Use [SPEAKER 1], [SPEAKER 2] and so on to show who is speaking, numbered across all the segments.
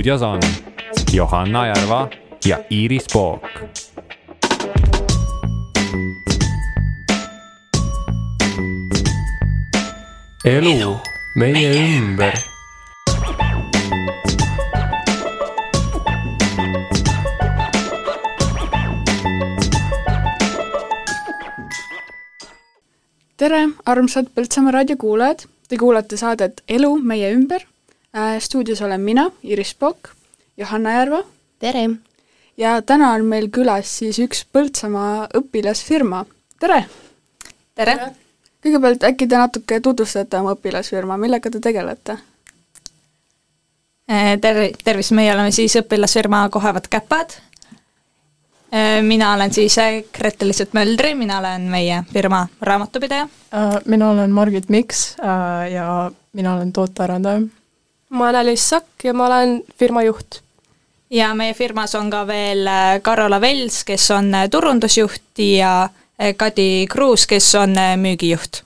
[SPEAKER 1] stuudios on Johanna Järva ja Iiris Pook.
[SPEAKER 2] elu meie ümber
[SPEAKER 3] tere, armsad Põltsamaa raadio kuulajad, te kuulate saadet Elu meie ümber. Stuudios olen mina, Iris Pokk, Johanna Järva.
[SPEAKER 4] tere!
[SPEAKER 3] ja täna on meil külas siis üks Põltsamaa õpilasfirma, tere!
[SPEAKER 4] tere!
[SPEAKER 3] kõigepealt äkki te natuke tutvustate oma õpilasfirma, millega te tegelete?
[SPEAKER 4] Ter-, tervist, meie oleme siis õpilasfirma Kohevad käpad Äh, mina olen siis äh, Grete-Liisut Möldri, mina olen meie firma raamatupidaja.
[SPEAKER 5] Äh, mina olen Margit Miks ja mina olen tootearendaja.
[SPEAKER 6] Ma olen Alice Sakk ja ma olen firma juht.
[SPEAKER 4] ja meie firmas on ka veel Karola Vels, kes on turundusjuht ja Kadi Kruus, kes on müügijuht.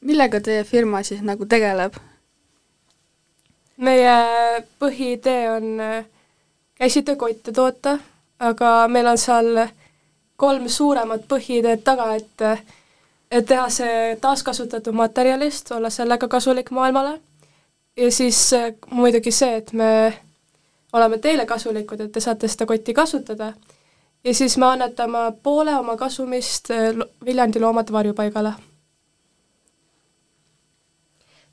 [SPEAKER 3] millega teie firma siis nagu tegeleb?
[SPEAKER 6] meie põhiidee on käsitöökotte toota, aga meil on seal kolm suuremat põhiideed taga, et et teha see taaskasutatud materjalist, olla sellega kasulik maailmale, ja siis muidugi see, et me oleme teile kasulikud, et te saate seda kotti kasutada, ja siis me annetame poole oma kasumist Viljandi Loomade Varjupaigale.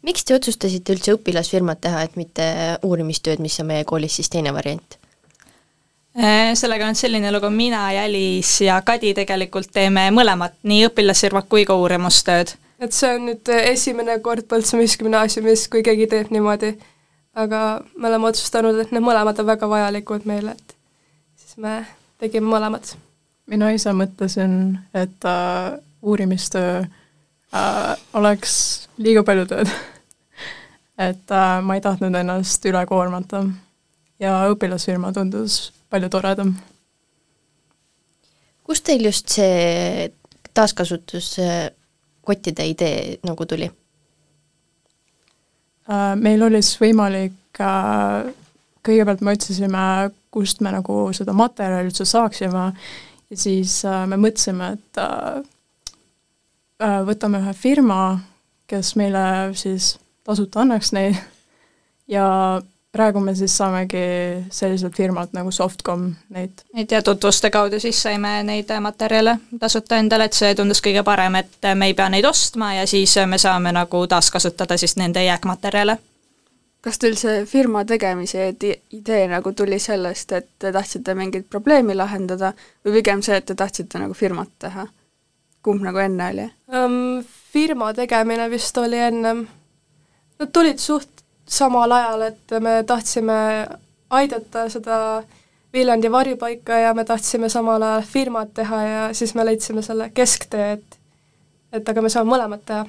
[SPEAKER 4] miks te otsustasite üldse õpilasfirmat teha, et mitte uurimistööd, mis on meie koolis siis teine variant?
[SPEAKER 7] Äh, sellega on selline lugu, mina ja Alice ja Kadi tegelikult teeme mõlemat, nii õpilasfirmat kui ka uurimustööd.
[SPEAKER 6] et see on nüüd esimene kord Põltsamaa gümnaasiumis, kui keegi teeb niimoodi, aga me oleme otsustanud, et need mõlemad on väga vajalikud meile, et siis me tegime mõlemad.
[SPEAKER 5] mina ise mõtlesin, et äh, uurimistöö äh, oleks liiga palju tööd et äh, ma ei tahtnud ennast üle koormata ja õpilasfirma tundus palju toredam.
[SPEAKER 4] kust teil just see taaskasutuskottide idee nagu tuli?
[SPEAKER 5] Äh, meil oli siis võimalik, äh, kõigepealt me otsisime, kust me nagu seda materjali üldse saaksime ja siis äh, me mõtlesime, et võtame ühe firma, kes meile siis tasuta annaks neid ja praegu me siis saamegi sellised firmad nagu Softcom neid.
[SPEAKER 7] et ja tutvuste kaudu siis saime neid materjale tasuta endale, et see tundus kõige parem, et me ei pea neid ostma ja siis me saame nagu taaskasutada siis nende jääkmaterjale.
[SPEAKER 3] kas teil see firma tegemise idee nagu tuli sellest, et te tahtsite mingit probleemi lahendada või pigem see, et te tahtsite nagu firmat teha? kumb nagu enne oli
[SPEAKER 6] um,? Firma tegemine vist oli ennem, nad tulid suht samal ajal, et me tahtsime aidata seda Viljandi varjupaika ja me tahtsime samal ajal firmat teha ja siis me leidsime selle kesktee, et et aga me saame mõlemat teha.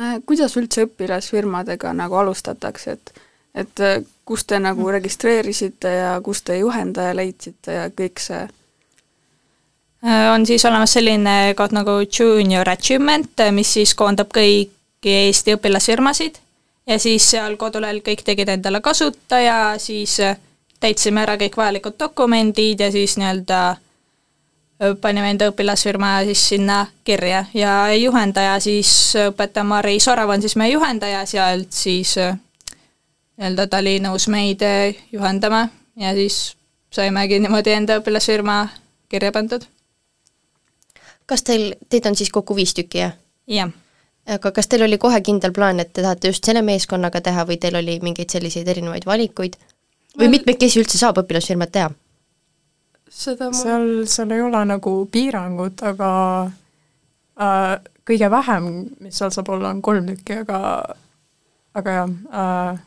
[SPEAKER 3] Äh, kuidas üldse õpilasfirmadega nagu alustatakse, et et äh, kus te nagu mm. registreerisite ja kus te juhendaja leidsite ja kõik see?
[SPEAKER 7] Äh, on siis olemas selline koht nagu Junior Achievement, mis siis koondab kõiki Eesti õpilasfirmasid ja siis seal kodulehel kõik tegid endale kasutaja, siis äh, täitsime ära kõik vajalikud dokumendid ja siis nii-öelda äh, panime enda õpilasfirma siis sinna kirja ja juhendaja siis, õpetaja Mari Sorav on siis meie juhendaja, sealt siis äh, nii-öelda ta oli nõus meid juhendama ja siis saimegi niimoodi enda õpilasfirma kirja pandud.
[SPEAKER 4] kas teil, teid on siis kokku viis tükki, jah?
[SPEAKER 7] jah
[SPEAKER 4] aga kas teil oli kohe kindel plaan, et te tahate just selle meeskonnaga teha või teil oli mingeid selliseid erinevaid valikuid või mitmekesi üldse saab õpilasfirmat teha?
[SPEAKER 5] seda ma... seal, seal ei ole nagu piirangut, aga äh, kõige vähem, mis seal saab olla, on kolm tükki, aga aga jah äh,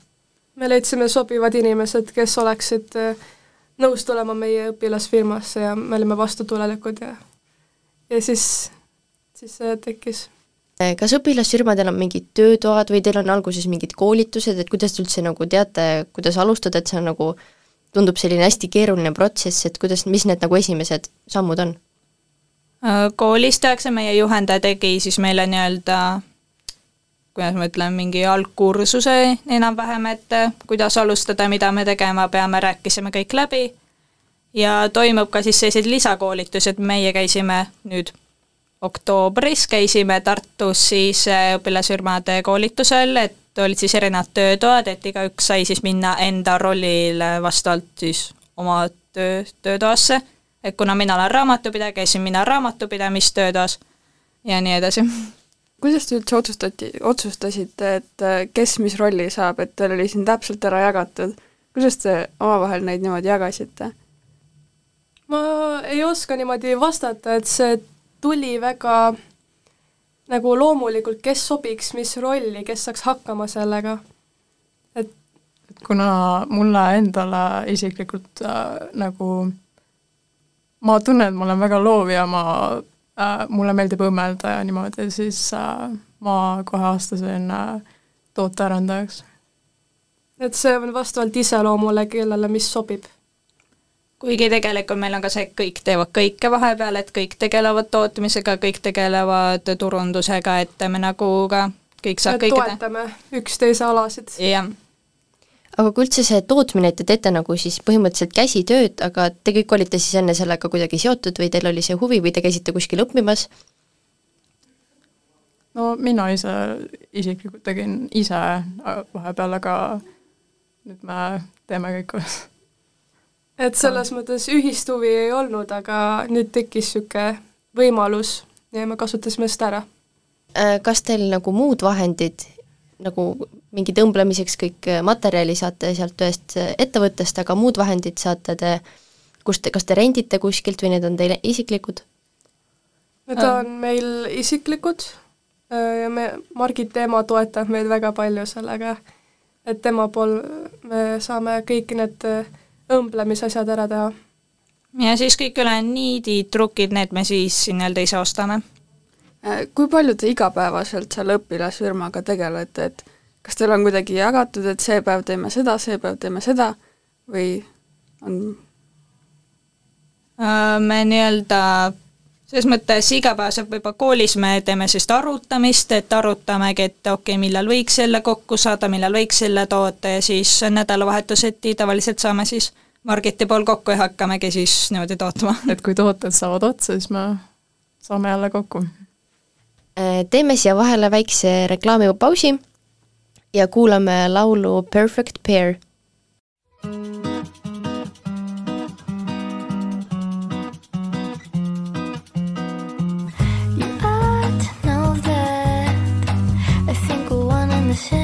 [SPEAKER 6] me leidsime sobivad inimesed, kes oleksid äh, nõus tulema meie õpilasfirmasse ja me olime vastutulelikud ja ja siis, siis see tekkis
[SPEAKER 4] kas õpilasfirmadel on mingid töötoad või teil on alguses mingid koolitused, et kuidas te üldse nagu teate, kuidas alustada, et see on nagu, tundub selline hästi keeruline protsess, et kuidas, mis need nagu esimesed sammud on?
[SPEAKER 7] Äh, koolis tehakse, meie juhendaja tegi siis meile nii-öelda kuidas ma ütlen, mingi algkursuse enam-vähem, et äh, kuidas alustada, mida me tegema peame, rääkisime kõik läbi ja toimub ka siis sellised lisakoolitused, meie käisime nüüd oktoobris, käisime Tartus siis äh, õpilasfirmade koolitusel, et olid siis erinevad töötoad, et igaüks sai siis minna enda rollile vastavalt siis oma töö, töötoasse, et kuna mina olen raamatupidaja, käisin mina raamatupidamistöötoas ja nii edasi.
[SPEAKER 3] kuidas te üldse otsustati, otsustasite, et äh, kes mis rolli saab, et teil oli siin täpselt ära jagatud, kuidas te omavahel neid niimoodi jagasite?
[SPEAKER 6] ma ei oska niimoodi vastata, et see tuli väga nagu loomulikult, kes sobiks mis rolli, kes saaks hakkama sellega.
[SPEAKER 5] et kuna mulle endale isiklikult äh, nagu ma tunnen, et ma olen väga loov ja ma äh,, mulle meeldib õmmelda ja niimoodi, siis äh, ma kohe astusin äh, tootearendajaks.
[SPEAKER 6] et see on vastavalt iseloomule, kellele mis sobib
[SPEAKER 7] kuigi tegelikult meil on ka see, et kõik teevad kõike vahepeal, et kõik tegelevad tootmisega, kõik tegelevad turundusega, et me nagu ka kõik saab
[SPEAKER 6] teha. toetame üksteise alasid.
[SPEAKER 7] jah.
[SPEAKER 8] aga kui üldse see tootmine, et te teete nagu siis põhimõtteliselt käsitööd, aga te kõik olite siis enne sellega kuidagi seotud või teil oli see huvi või te käisite kuskil õppimas?
[SPEAKER 5] no mina ise isiklikult tegin ise vahepeal, aga nüüd me teeme kõik koos
[SPEAKER 6] et selles mõttes ühist huvi ei olnud, aga nüüd tekkis niisugune võimalus ja me kasutasime seda ära.
[SPEAKER 8] Äh, kas teil nagu muud vahendid, nagu mingi tõmblemiseks kõik materjali saate sealt ühest ettevõttest, aga muud vahendid saate te, kust, kas te rendite kuskilt või need on teil isiklikud?
[SPEAKER 6] Need on meil isiklikud äh, ja me, Margit ema toetab meid väga palju sellega, et tema pool me saame kõik need äh, õmblemisasjad ära teha.
[SPEAKER 7] ja siis kõik ülejäänud niidid, trukid, need me siis nii-öelda ise ostame.
[SPEAKER 3] Äh, kui palju te igapäevaselt selle õpilasfirmaga tegelete, et kas teil on kuidagi jagatud, et see päev teeme seda, see päev teeme seda või on
[SPEAKER 7] äh, me nii-öelda selles mõttes igapäevaselt võib-olla koolis me teeme sellist arutamist, et arutamegi, et okei okay,, millal võiks selle kokku saada, millal võiks selle toota ja siis nädalavahetuseti tavaliselt saame siis Margiti pool kokku ja hakkamegi siis niimoodi tootma.
[SPEAKER 5] et kui tooted saavad otsa, siis me saame jälle kokku.
[SPEAKER 8] Äh, teeme siia vahele väikse reklaamipausi ja kuulame laulu Perfect Pair
[SPEAKER 9] the same.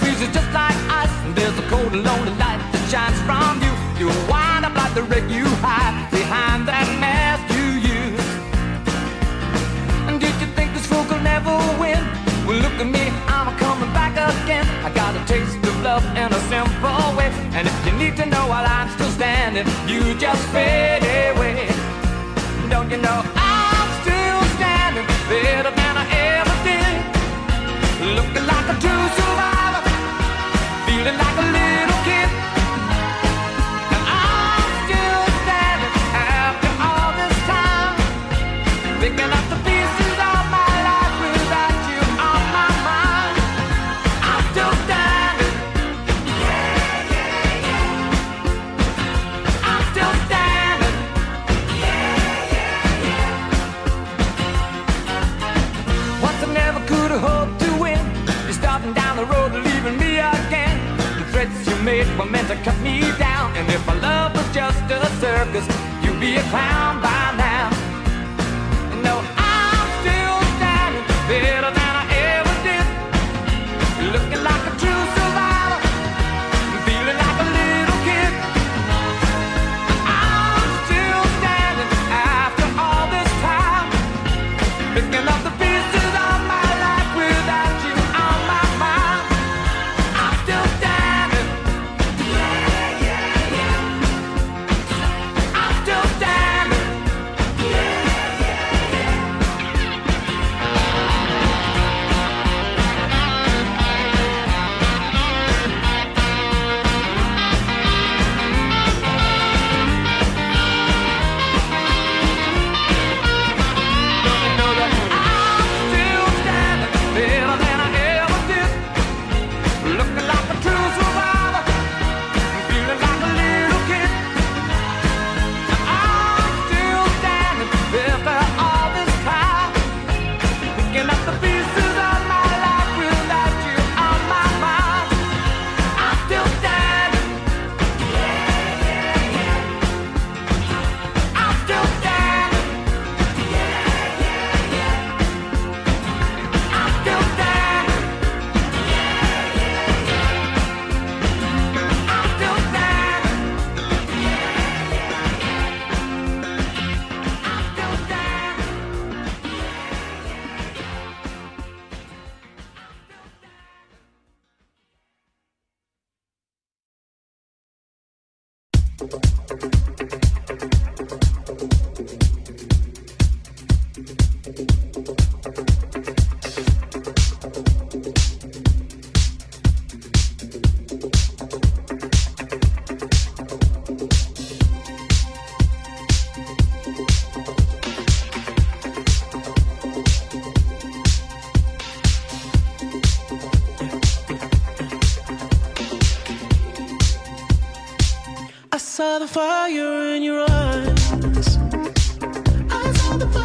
[SPEAKER 9] freezes just like ice. And there's a cold and lonely light that shines from you. You wind up like the wreck you hide behind that mask you use. And did you think this fool could never win? Well, look at me, I'm coming back again. I got a taste of love in a simple way. And if you need to know while I'm still standing, you just fade away. Don't you know I'm still standing better than I ever did? Looking like a true the
[SPEAKER 10] fire in your eyes. I saw the fire.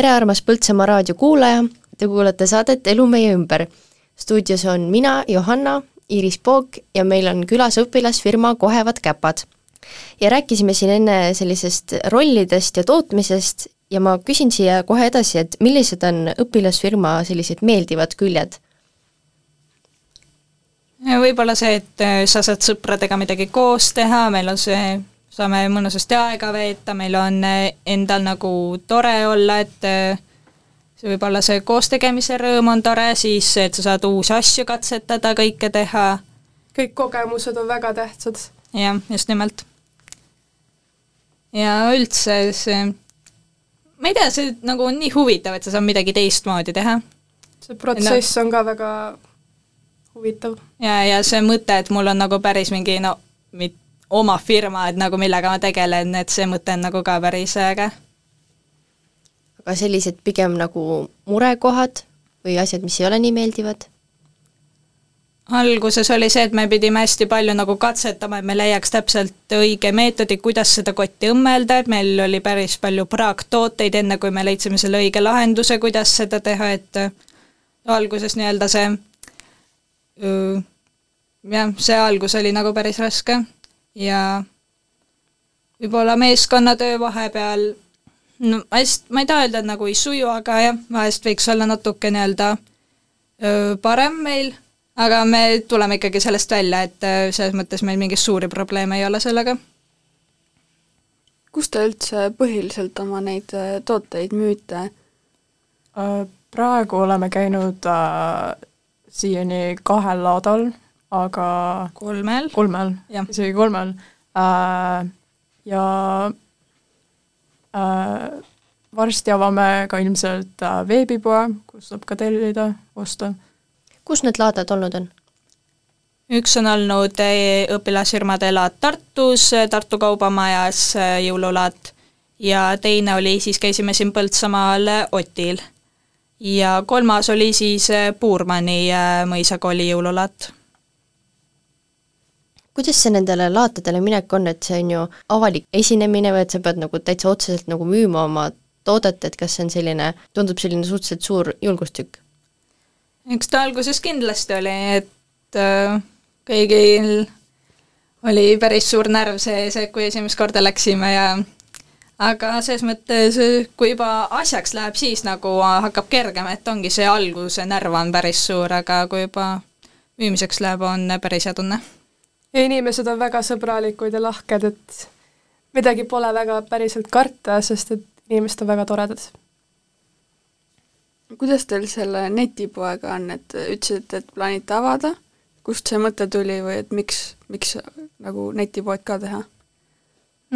[SPEAKER 4] Tere, armas Põltsamaa raadio kuulaja, te kuulate saadet Elu meie ümber. stuudios on mina, Johanna, Iiris Pook ja meil on külas õpilasfirma Kohevad käpad. ja rääkisime siin enne sellisest rollidest ja tootmisest ja ma küsin siia kohe edasi, et millised on õpilasfirma sellised meeldivad küljed?
[SPEAKER 7] võib-olla see, et äh, sa saad sõpradega midagi koos teha, meil on see, saame mõnusasti aega veeta, meil on äh, endal nagu tore olla, et äh, see võib olla see koostegemise rõõm on tore, siis et sa saad uusi asju katsetada, kõike teha,
[SPEAKER 6] kõik kogemused on väga tähtsad.
[SPEAKER 7] jah, just nimelt. ja üldse see, ma ei tea, see nagu on nii huvitav, et sa saad midagi teistmoodi teha.
[SPEAKER 6] see protsess on ka väga huvitav.
[SPEAKER 7] ja, ja see mõte, et mul on nagu päris mingi no, mit-, oma firma, et nagu millega ma tegelen, et see mõte on nagu ka päris äge.
[SPEAKER 4] aga sellised pigem nagu murekohad või asjad, mis ei ole nii meeldivad?
[SPEAKER 7] alguses oli see, et me pidime hästi palju nagu katsetama, et me leiaks täpselt õige meetodi, kuidas seda kotti õmmelda, et meil oli päris palju praaktooteid, enne kui me leidsime selle õige lahenduse, kuidas seda teha, et alguses nii-öelda see öö, jah, see algus oli nagu päris raske ja võib-olla meeskonnatöö vahepeal no hästi, ma ei taha öelda, et nagu ei suju, aga jah, vahest võiks olla natuke nii-öelda parem meil aga me tuleme ikkagi sellest välja, et selles mõttes meil mingeid suuri probleeme ei ole sellega.
[SPEAKER 3] kus te üldse põhiliselt oma neid tooteid müüte?
[SPEAKER 5] Praegu oleme käinud äh, siiani kahel laadal, aga
[SPEAKER 7] kolmel,
[SPEAKER 5] kolmel, isegi kolmel äh, ja äh, varsti avame ka ilmselt äh, veebipoe, kus saab ka tellida, osta
[SPEAKER 4] kus need laadad olnud on?
[SPEAKER 7] üks on olnud õpilasfirmade laad Tartus, Tartu Kaubamajas eh, jõululaat ja teine oli siis, käisime siin Põltsamaal eh, Otil. ja kolmas oli siis Puurmani mõisakooli jõululaat.
[SPEAKER 4] Kuidas see nendele laatadele minek on, et see on ju avalik esinemine või et sa pead nagu täitsa otseselt nagu müüma oma toodet, et kas see on selline, tundub selline suhteliselt suur julgustükk?
[SPEAKER 7] eks ta alguses kindlasti oli, et äh, kõigil oli päris suur närv sees, et kui esimest korda läksime ja aga selles mõttes, kui juba asjaks läheb, siis nagu hakkab kergem, et ongi see alguse närv on päris suur, aga kui juba müümiseks läheb, on päris hea tunne.
[SPEAKER 6] Ja inimesed on väga sõbralikud ja lahked, et midagi pole väga päriselt karta, sest et inimesed on väga toredad
[SPEAKER 3] kuidas teil selle netipoega on, et ütlesite, et plaanite avada, kust see mõte tuli või et miks, miks nagu netipood ka teha?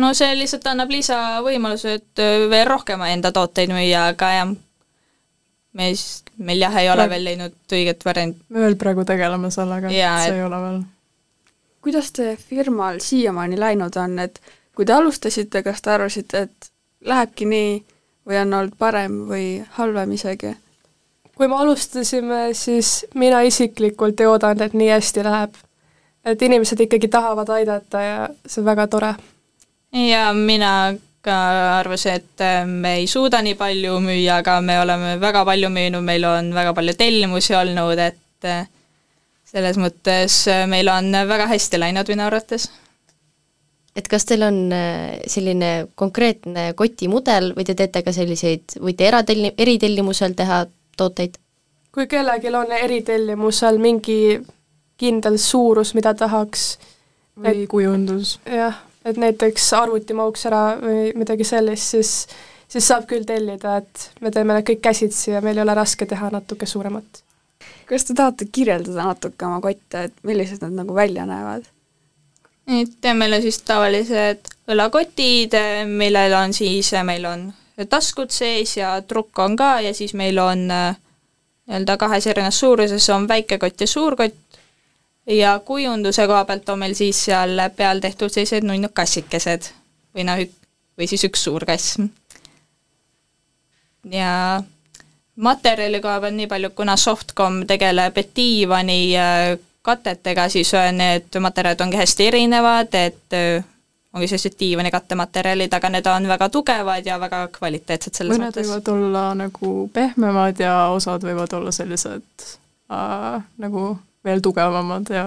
[SPEAKER 7] no see lihtsalt annab lisavõimaluse, et veel rohkem enda tooteid müüa, aga jah, me siis, meil jah, ei ole veel leidnud õiget varianti.
[SPEAKER 5] me veel praegu tegeleme sellega, et see
[SPEAKER 7] et-
[SPEAKER 5] ei ole veel.
[SPEAKER 3] Kuidas teie firmal siiamaani läinud on, et kui te alustasite, kas te arvasite, et lähebki nii või on olnud parem või halvem isegi?
[SPEAKER 6] kui me alustasime, siis mina isiklikult ei oodanud, et nii hästi läheb. et inimesed ikkagi tahavad aidata ja see on väga tore.
[SPEAKER 7] ja mina ka arvasin, et äh, me ei suuda nii palju müüa, aga me oleme väga palju müünud, meil on väga palju tellimusi olnud, et äh, selles mõttes äh, meil on väga hästi läinud minu arvates.
[SPEAKER 4] et kas teil on äh, selline konkreetne kotimudel või te teete ka selliseid, võite eratelli-, eritellimusel teha tooteid?
[SPEAKER 6] kui kellelgi on eritellimusel mingi kindel suurus, mida tahaks,
[SPEAKER 5] või kujundus.
[SPEAKER 6] jah, et näiteks arvutimauks ära või midagi sellist, siis siis saab küll tellida, et me teeme need kõik käsitsi ja meil ei ole raske teha natuke suuremat.
[SPEAKER 3] Kas te tahate kirjeldada natuke oma kotte, et millised nad nagu välja näevad?
[SPEAKER 7] et meil on siis tavalised õlakotid, millel on siis, meil on taskud sees ja trukk on ka ja siis meil on äh, nii-öelda kahes erinevas suuruses on väike kott ja suur kott ja kujunduse koha pealt on meil siis seal peal tehtud sellised nunnud kassikesed või noh, või siis üks suur kass. ja materjali koha pealt nii palju, kuna Softcom tegeleb diivani äh, katetega, siis äh, need materjalid ongi hästi erinevad, et äh, ongi sellised diivani kattematerjalid, aga need on väga tugevad ja väga kvaliteetsed selles
[SPEAKER 5] mõned
[SPEAKER 7] mõttes.
[SPEAKER 5] võivad olla nagu pehmemad ja osad võivad olla sellised äh, nagu veel tugevamad ja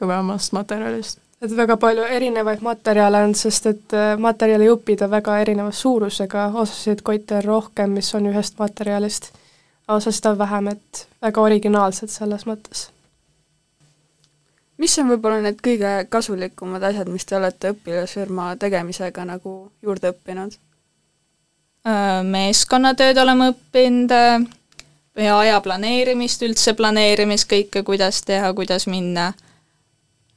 [SPEAKER 5] kõvemast materjalist.
[SPEAKER 6] Et väga palju erinevaid materjale on, sest et äh, materjalijupid on väga erineva suurusega, osasid kotte on rohkem, mis on ühest materjalist, osasid on vähem, et väga originaalsed selles mõttes.
[SPEAKER 3] mis on võib-olla need kõige kasulikumad asjad, mis te olete õpilasfirma tegemisega nagu juurde õppinud?
[SPEAKER 7] Äh, meeskonnatööd oleme õppinud äh, ja aja planeerimist, üldse planeerimist, kõike, kuidas teha, kuidas minna.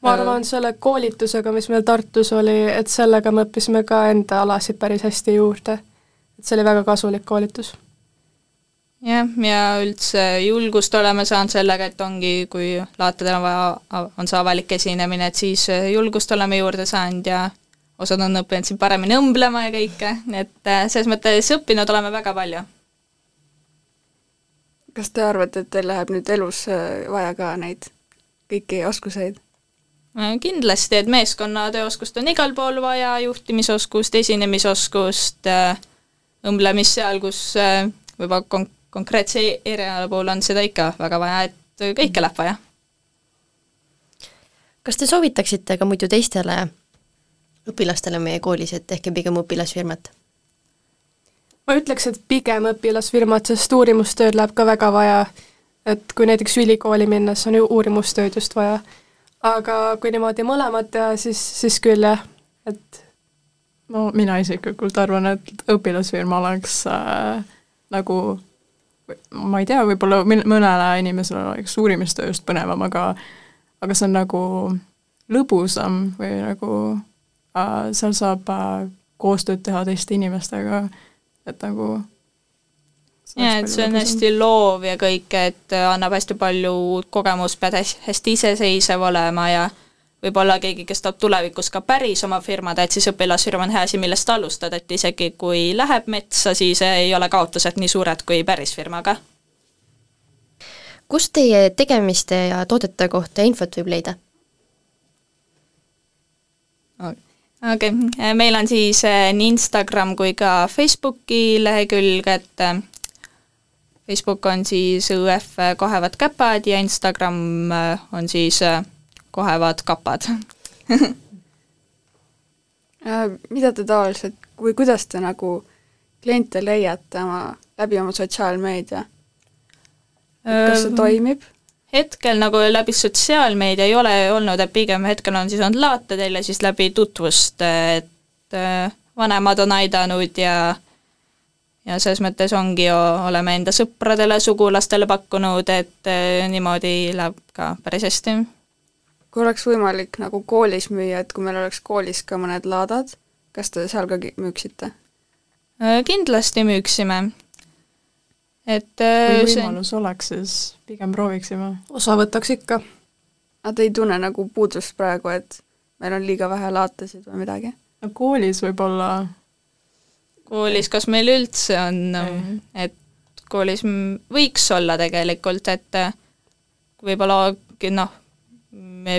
[SPEAKER 6] Ma arvan, selle koolitusega, mis meil Tartus oli, et sellega me õppisime ka enda alasid päris hästi juurde. et see oli väga kasulik koolitus.
[SPEAKER 7] jah, ja üldse julgust oleme saanud sellega, et ongi, kui laatadel on vaja, on see avalik esinemine, et siis äh, julgust oleme juurde saanud ja osad on õppinud siin paremini õmblema ja kõike, nii et äh, selles mõttes õppinud oleme väga palju.
[SPEAKER 3] kas te arvate, et teil läheb nüüd elus äh, vaja ka neid kõiki oskuseid?
[SPEAKER 7] Äh, kindlasti, et meeskonnatööoskust on igal pool vaja, juhtimisoskust, esinemisoskust, õmblemist seal, kus võib-olla kon-, konkreetse eriala puhul on seda ikka väga vaja, et kõike läheb vaja.
[SPEAKER 4] kas te soovitaksite ka muidu teistele õpilastele meie koolis, et tehke pigem õpilasfirmat?
[SPEAKER 6] ma ütleks, et pigem õpilasfirmad, sest uurimustööd läheb ka väga vaja, et kui näiteks ülikooli minna, siis on ju uurimustööd just vaja. Aga kui niimoodi mõlemad teha, siis, siis küll jah, et
[SPEAKER 5] no mina isiklikult arvan, et õpilasfirma oleks äh, nagu ma ei tea, võib-olla mõnele inimesele oleks uurimistööst põnevam, aga aga see on nagu lõbusam või nagu äh, seal saab äh, koostööd teha teiste inimestega, et nagu
[SPEAKER 7] jaa, et see on hästi loov ja kõik, et annab hästi palju uut kogemust, pead hästi, iseseisev olema ja võib-olla keegi, kes tahab tulevikus ka päris oma firmad, et siis õpilasfirma on hea asi, millest alustada, et isegi kui läheb metsa, siis ei ole kaotused nii suured kui päris firmaga.
[SPEAKER 4] kust teie tegemiste ja toodete kohta infot võib leida?
[SPEAKER 7] okei okay., meil on siis eh, nii Instagram kui ka Facebooki lehekülg, et eh, Facebook on siis õF kohevad käpad ja Instagram eh, on siis kohevad kapad
[SPEAKER 3] mida te tavaliselt või kuidas te nagu kliente leiate oma, läbi oma sotsiaalmeedia? kas see toimib?
[SPEAKER 7] hetkel nagu läbi sotsiaalmeedia ei ole olnud, et pigem hetkel on siis olnud laatadel ja siis läbi tutvust, et vanemad on aidanud ja ja selles mõttes ongi ju, oleme enda sõpradele, sugulastele pakkunud, et niimoodi läheb ka päris hästi.
[SPEAKER 3] kui oleks võimalik nagu koolis müüa, et kui meil oleks koolis ka mõned laadad, kas te seal ka müüksite?
[SPEAKER 7] kindlasti müüksime et
[SPEAKER 5] kui võimalus see... oleks, siis pigem prooviksime.
[SPEAKER 6] osa võtaks ikka.
[SPEAKER 3] aga te ei tunne nagu puudust praegu, et meil on liiga vähe laatasid või midagi?
[SPEAKER 5] no koolis võib-olla
[SPEAKER 7] koolis, kas meil üldse on, et koolis võiks olla tegelikult, et võib-olla noh,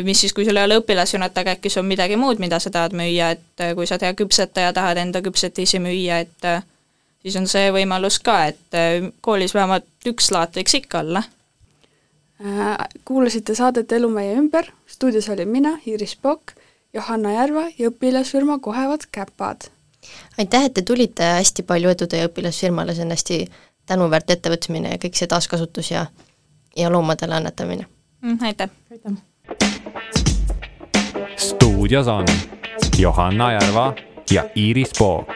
[SPEAKER 7] mis siis, kui sul ei ole õpilasjunet, aga äkki sul on midagi muud, mida sa tahad müüa, et kui sa tead küpsetaja, tahad enda küpsetisi müüa, et siis on see võimalus ka, et äh, koolis vähemalt üks laat võiks ikka olla.
[SPEAKER 3] Äh, kuulasite saadet Elu meie ümber, stuudios olin mina, Iris Pokk, Johanna Järva ja õpilasfirma Kohevad käpad.
[SPEAKER 4] Aitäh, et te tulite, hästi palju edu teie õpilasfirmale, see on hästi tänuväärt ettevõtmine ja kõik see taaskasutus ja ja loomadele annetamine
[SPEAKER 7] mm,. aitäh!
[SPEAKER 5] aitäh!
[SPEAKER 1] stuudios on Johanna Järva ja Iris Pook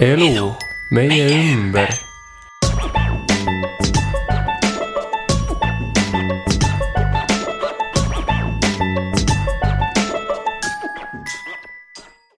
[SPEAKER 2] elu meie ümber